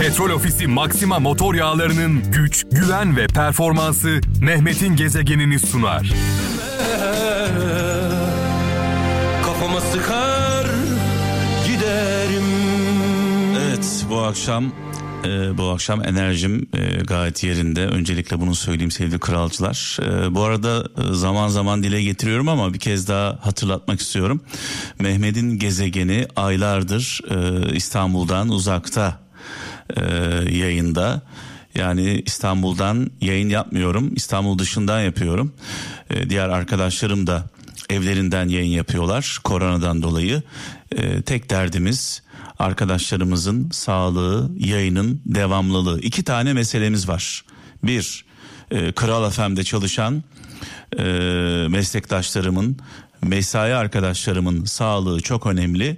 Petrol Ofisi Maxima motor yağlarının güç, güven ve performansı Mehmet'in gezegenini sunar. Kafama sıkar giderim. Evet bu akşam e, bu akşam enerjim e, gayet yerinde. Öncelikle bunu söyleyeyim sevgili kralcılar. E, bu arada e, zaman zaman dile getiriyorum ama bir kez daha hatırlatmak istiyorum. Mehmet'in gezegeni aylardır e, İstanbul'dan uzakta e, yayında. Yani İstanbul'dan yayın yapmıyorum. İstanbul dışından yapıyorum. E, diğer arkadaşlarım da evlerinden yayın yapıyorlar koronadan dolayı. E, tek derdimiz arkadaşlarımızın sağlığı, yayının devamlılığı. İki tane meselemiz var. Bir, e, Kral FM'de çalışan e, meslektaşlarımın, mesai arkadaşlarımın sağlığı çok önemli.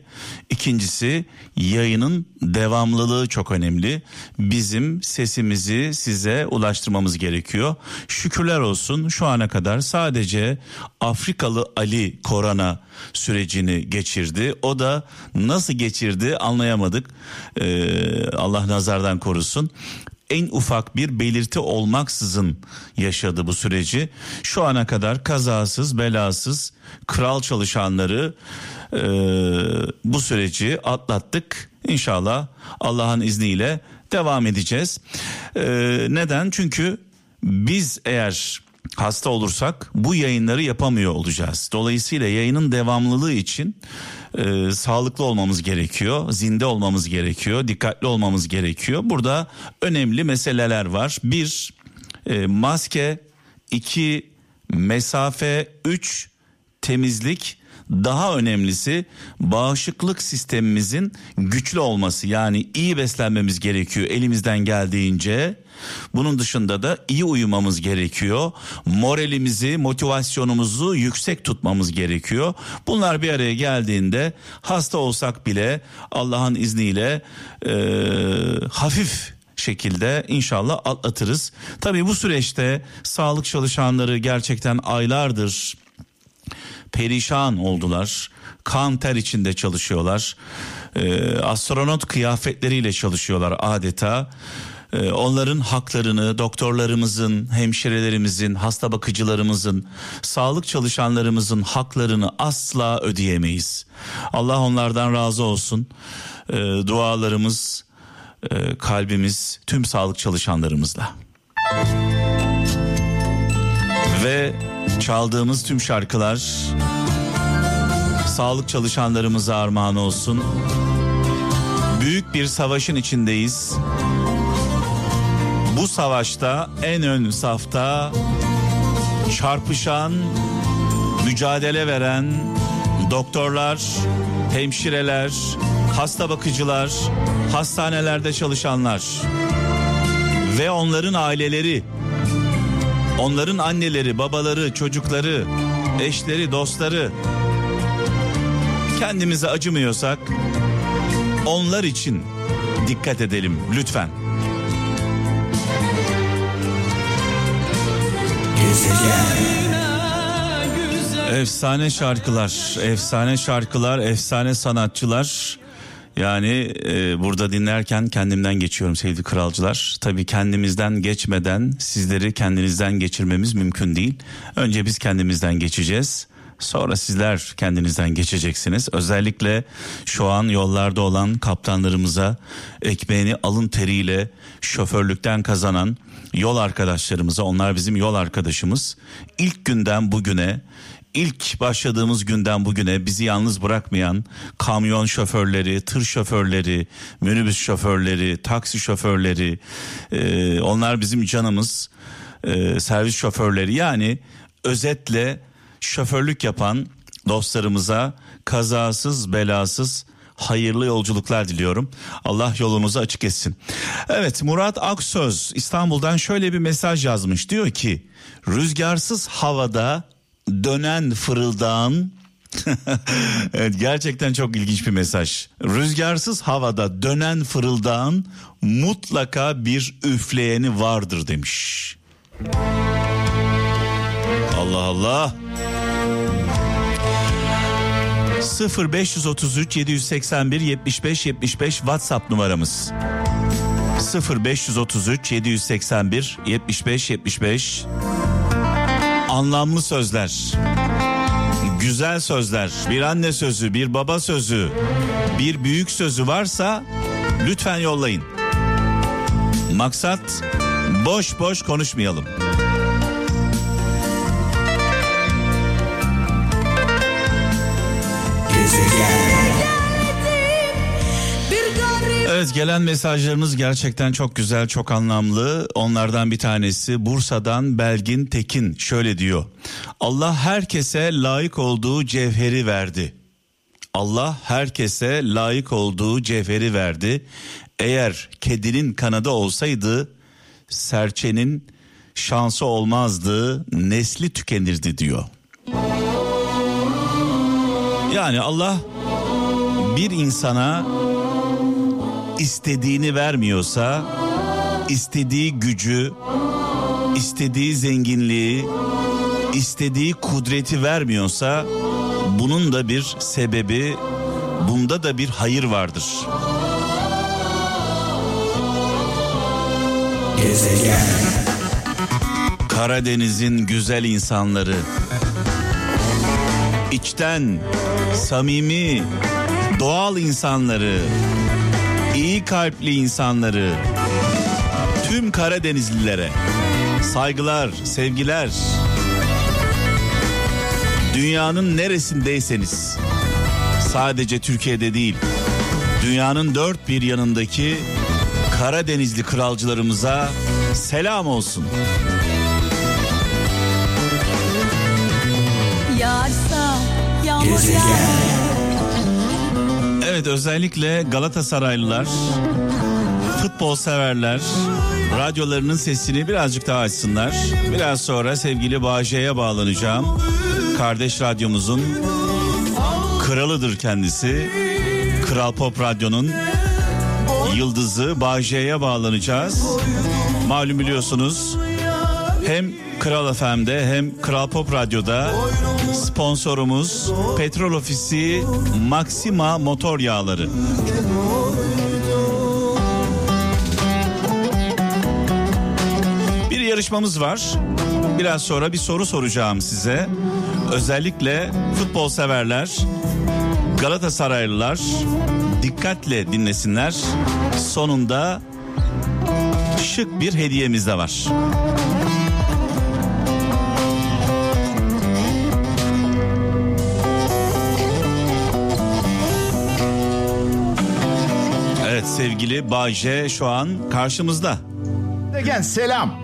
İkincisi yayının devamlılığı çok önemli. Bizim sesimizi size ulaştırmamız gerekiyor. Şükürler olsun şu ana kadar sadece Afrikalı Ali korona sürecini geçirdi. O da nasıl geçirdi anlayamadık. Ee, Allah nazardan korusun en ufak bir belirti olmaksızın yaşadı bu süreci. Şu ana kadar kazasız belasız kral çalışanları e, bu süreci atlattık. İnşallah Allah'ın izniyle devam edeceğiz. E, neden? Çünkü biz eğer hasta olursak bu yayınları yapamıyor olacağız. Dolayısıyla yayının devamlılığı için e, sağlıklı olmamız gerekiyor, zinde olmamız gerekiyor, dikkatli olmamız gerekiyor. Burada önemli meseleler var. Bir, e, maske, iki, mesafe, üç, temizlik, daha önemlisi bağışıklık sistemimizin güçlü olması yani iyi beslenmemiz gerekiyor elimizden geldiğince. Bunun dışında da iyi uyumamız gerekiyor. Moralimizi, motivasyonumuzu yüksek tutmamız gerekiyor. Bunlar bir araya geldiğinde hasta olsak bile Allah'ın izniyle e, hafif şekilde inşallah atlatırız. Tabii bu süreçte sağlık çalışanları gerçekten aylardır perişan oldular. Kan ter içinde çalışıyorlar. Ee, astronot kıyafetleriyle çalışıyorlar adeta. Ee, onların haklarını doktorlarımızın, hemşirelerimizin, hasta bakıcılarımızın, sağlık çalışanlarımızın haklarını asla ödeyemeyiz. Allah onlardan razı olsun. Ee, dualarımız, e, kalbimiz tüm sağlık çalışanlarımızla. Ve çaldığımız tüm şarkılar sağlık çalışanlarımıza armağan olsun. Büyük bir savaşın içindeyiz. Bu savaşta en ön safta çarpışan, mücadele veren doktorlar, hemşireler, hasta bakıcılar, hastanelerde çalışanlar ve onların aileleri Onların anneleri, babaları, çocukları, eşleri, dostları kendimize acımıyorsak onlar için dikkat edelim lütfen. Efsane şarkılar, efsane şarkılar, efsane sanatçılar. Yani e, burada dinlerken kendimden geçiyorum sevgili kralcılar. Tabii kendimizden geçmeden sizleri kendinizden geçirmemiz mümkün değil. Önce biz kendimizden geçeceğiz. Sonra sizler kendinizden geçeceksiniz. Özellikle şu an yollarda olan kaptanlarımıza ekmeğini alın teriyle şoförlükten kazanan yol arkadaşlarımıza onlar bizim yol arkadaşımız. İlk günden bugüne ilk başladığımız günden bugüne bizi yalnız bırakmayan kamyon şoförleri, tır şoförleri, minibüs şoförleri, taksi şoförleri, e, onlar bizim canımız, e, servis şoförleri yani özetle şoförlük yapan dostlarımıza kazasız belasız hayırlı yolculuklar diliyorum. Allah yolunuzu açık etsin. Evet Murat Aksöz İstanbul'dan şöyle bir mesaj yazmış. Diyor ki rüzgarsız havada dönen fırıldağın evet gerçekten çok ilginç bir mesaj. Rüzgarsız havada dönen fırıldağın mutlaka bir üfleyeni vardır demiş. Allah Allah. 0533 781 75 75 WhatsApp numaramız. 0533 781 75 75 anlamlı sözler güzel sözler bir anne sözü bir baba sözü bir büyük sözü varsa lütfen yollayın. Maksat boş boş konuşmayalım Evet gelen mesajlarınız gerçekten çok güzel, çok anlamlı. Onlardan bir tanesi Bursa'dan Belgin Tekin şöyle diyor. Allah herkese layık olduğu cevheri verdi. Allah herkese layık olduğu cevheri verdi. Eğer kedinin kanadı olsaydı serçenin şansı olmazdı, nesli tükenirdi diyor. Yani Allah bir insana istediğini vermiyorsa, istediği gücü, istediği zenginliği, istediği kudreti vermiyorsa bunun da bir sebebi, bunda da bir hayır vardır. Gezegen. Karadeniz'in güzel insanları içten, samimi, doğal insanları kalpli insanları, tüm Karadenizlilere saygılar, sevgiler. Dünyanın neresindeyseniz, sadece Türkiye'de değil, dünyanın dört bir yanındaki Karadenizli kralcılarımıza selam olsun. Yağarsa yağmur Gezegen. Evet özellikle Galatasaraylılar, futbol severler radyolarının sesini birazcık daha açsınlar. Biraz sonra sevgili Bağcay'a bağlanacağım. Kardeş radyomuzun kralıdır kendisi. Kral Pop Radyo'nun yıldızı Bağcay'a bağlanacağız. Malum biliyorsunuz hem Kral FM'de hem Kral Pop Radyo'da sponsorumuz Petrol Ofisi Maxima Motor Yağları. Bir yarışmamız var. Biraz sonra bir soru soracağım size. Özellikle futbol severler, Galatasaraylılar dikkatle dinlesinler. Sonunda şık bir hediyemiz de var. Sevgili Bayce şu an karşımızda. Degen selam.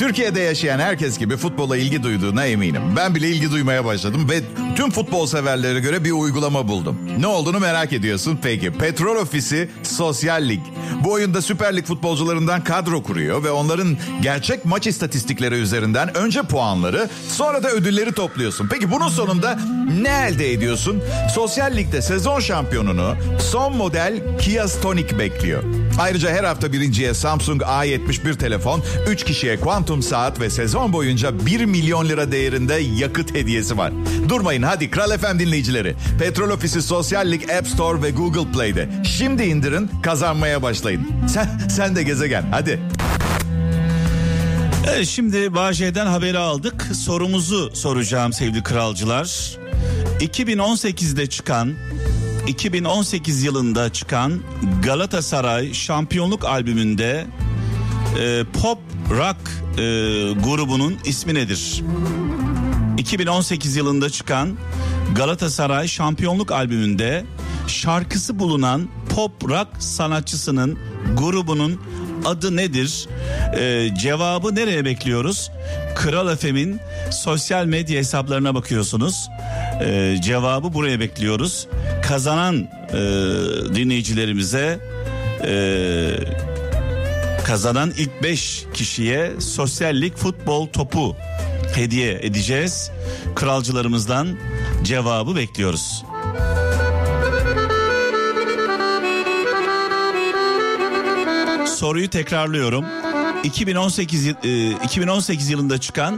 Türkiye'de yaşayan herkes gibi futbola ilgi duyduğuna eminim. Ben bile ilgi duymaya başladım ve tüm futbol severlere göre bir uygulama buldum. Ne olduğunu merak ediyorsun peki. Petrol Ofisi Sosyal Lig. Bu oyunda Süper Lig futbolcularından kadro kuruyor ve onların gerçek maç istatistikleri üzerinden önce puanları sonra da ödülleri topluyorsun. Peki bunun sonunda ne elde ediyorsun? Sosyal Lig'de sezon şampiyonunu son model Kia Stonic bekliyor. Ayrıca her hafta birinciye Samsung A71 telefon, 3 kişiye Quantum saat ve sezon boyunca 1 milyon lira değerinde yakıt hediyesi var. Durmayın hadi Kral FM dinleyicileri. Petrol Ofisi Sosyal Lig App Store ve Google Play'de. Şimdi indirin kazanmaya başlayın. Sen, sen de gezegen hadi. Evet şimdi Bağcay'dan haberi aldık. Sorumuzu soracağım sevgili kralcılar. 2018'de çıkan 2018 yılında çıkan Galatasaray şampiyonluk albümünde e, pop rock e, grubunun ismi nedir? 2018 yılında çıkan Galatasaray şampiyonluk albümünde şarkısı bulunan pop rock sanatçısının grubunun adı nedir? Ee, cevabı nereye bekliyoruz? Kral FM'in sosyal medya hesaplarına bakıyorsunuz. Ee, cevabı buraya bekliyoruz. Kazanan e, dinleyicilerimize e, kazanan ilk 5 kişiye sosyallik futbol topu hediye edeceğiz. Kralcılarımızdan cevabı bekliyoruz. Soruyu tekrarlıyorum. 2018 e, 2018 yılında çıkan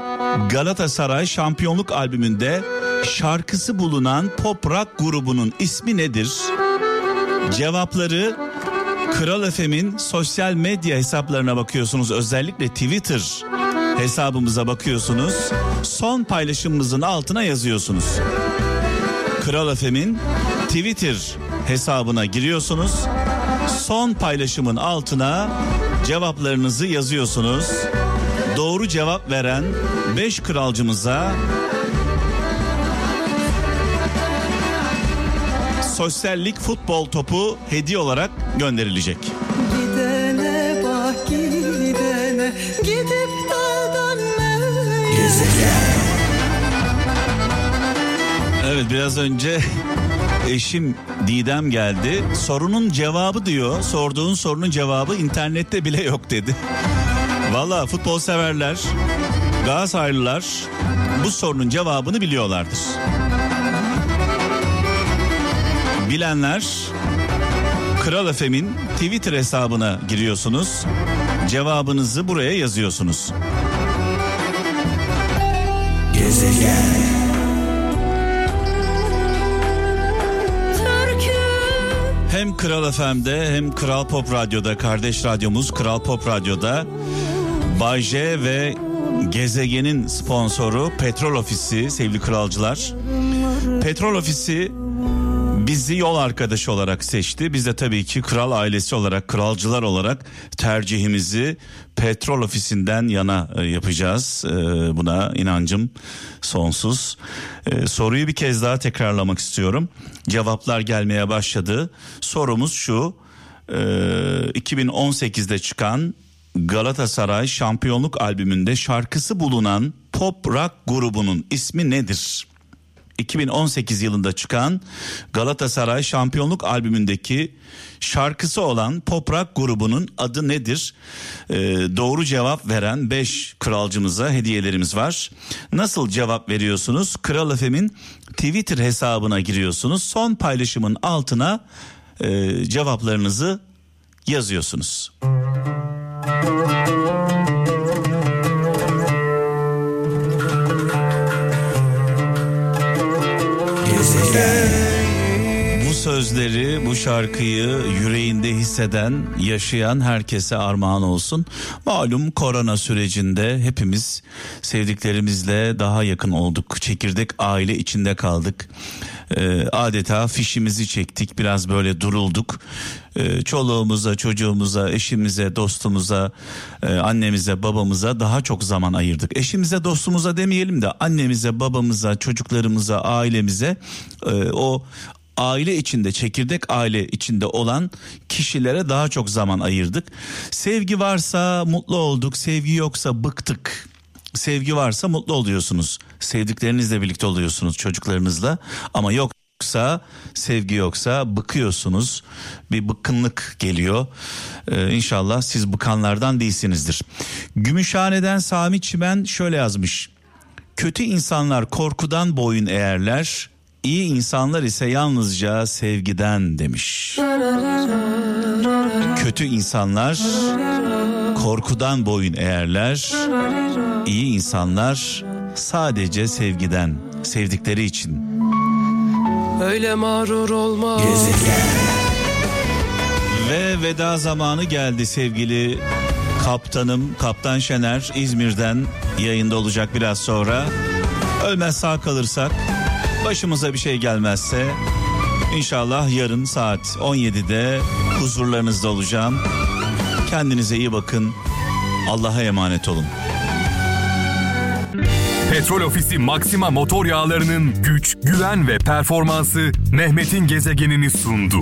Galatasaray şampiyonluk albümünde şarkısı bulunan pop rock grubunun ismi nedir? Cevapları Kral FM'in sosyal medya hesaplarına bakıyorsunuz. Özellikle Twitter hesabımıza bakıyorsunuz. Son paylaşımımızın altına yazıyorsunuz. Kral FM'in Twitter hesabına giriyorsunuz. Son paylaşımın altına cevaplarınızı yazıyorsunuz. Doğru cevap veren 5 kralcımıza sosyallik futbol topu hediye olarak gönderilecek. Gidene bak gidene gidip daldan Evet biraz önce eşim Didem geldi. Sorunun cevabı diyor. Sorduğun sorunun cevabı internette bile yok dedi. Valla futbol severler, Galatasaraylılar bu sorunun cevabını biliyorlardır. Bilenler Kral FM'in Twitter hesabına giriyorsunuz. Cevabınızı buraya yazıyorsunuz. Türkü Hem Kral FM'de hem Kral Pop Radyo'da kardeş radyomuz Kral Pop Radyo'da Bay J ve Gezegen'in sponsoru Petrol Ofisi sevgili kralcılar. Petrol Ofisi bizi yol arkadaşı olarak seçti. Biz de tabii ki kral ailesi olarak, kralcılar olarak tercihimizi petrol ofisinden yana e, yapacağız. E, Buna inancım sonsuz. E, Soruyu bir kez daha tekrarlamak istiyorum. Cevaplar gelmeye başladı. Sorumuz şu. e, 2018'de çıkan Galatasaray şampiyonluk albümünde şarkısı bulunan pop rock grubunun ismi nedir? 2018 yılında çıkan Galatasaray şampiyonluk albümündeki şarkısı olan pop rock grubunun adı nedir? Ee, doğru cevap veren 5 kralcımıza hediyelerimiz var. Nasıl cevap veriyorsunuz? Kral FM'in Twitter hesabına giriyorsunuz. Son paylaşımın altına e, cevaplarınızı yazıyorsunuz. Bu sözleri, bu şarkıyı yüreğinde hisseden, yaşayan herkese armağan olsun. Malum korona sürecinde hepimiz sevdiklerimizle daha yakın olduk. Çekirdek aile içinde kaldık. Ee, adeta fişimizi çektik, biraz böyle durulduk. Ee, çoluğumuza, çocuğumuza, eşimize, dostumuza, e, annemize, babamıza daha çok zaman ayırdık. Eşimize, dostumuza demeyelim de annemize, babamıza, çocuklarımıza, ailemize e, o aile içinde çekirdek aile içinde olan kişilere daha çok zaman ayırdık. Sevgi varsa mutlu olduk, sevgi yoksa bıktık. Sevgi varsa mutlu oluyorsunuz. Sevdiklerinizle birlikte oluyorsunuz çocuklarınızla ama yoksa sevgi yoksa bıkıyorsunuz. Bir bıkkınlık geliyor. Ee, inşallah siz bıkanlardan değilsinizdir. Gümüşhane'den Sami Çimen şöyle yazmış. Kötü insanlar korkudan boyun eğerler. İyi insanlar ise yalnızca sevgiden demiş. Kötü insanlar korkudan boyun eğerler. İyi insanlar sadece sevgiden, sevdikleri için. Öyle mağrur olma Ve veda zamanı geldi sevgili kaptanım, kaptan Şener İzmir'den yayında olacak biraz sonra. Ölmez sağ kalırsak, başımıza bir şey gelmezse inşallah yarın saat 17'de huzurlarınızda olacağım. Kendinize iyi bakın. Allah'a emanet olun. Petrol Ofisi Maxima motor yağlarının güç, güven ve performansı Mehmet'in gezegenini sundu.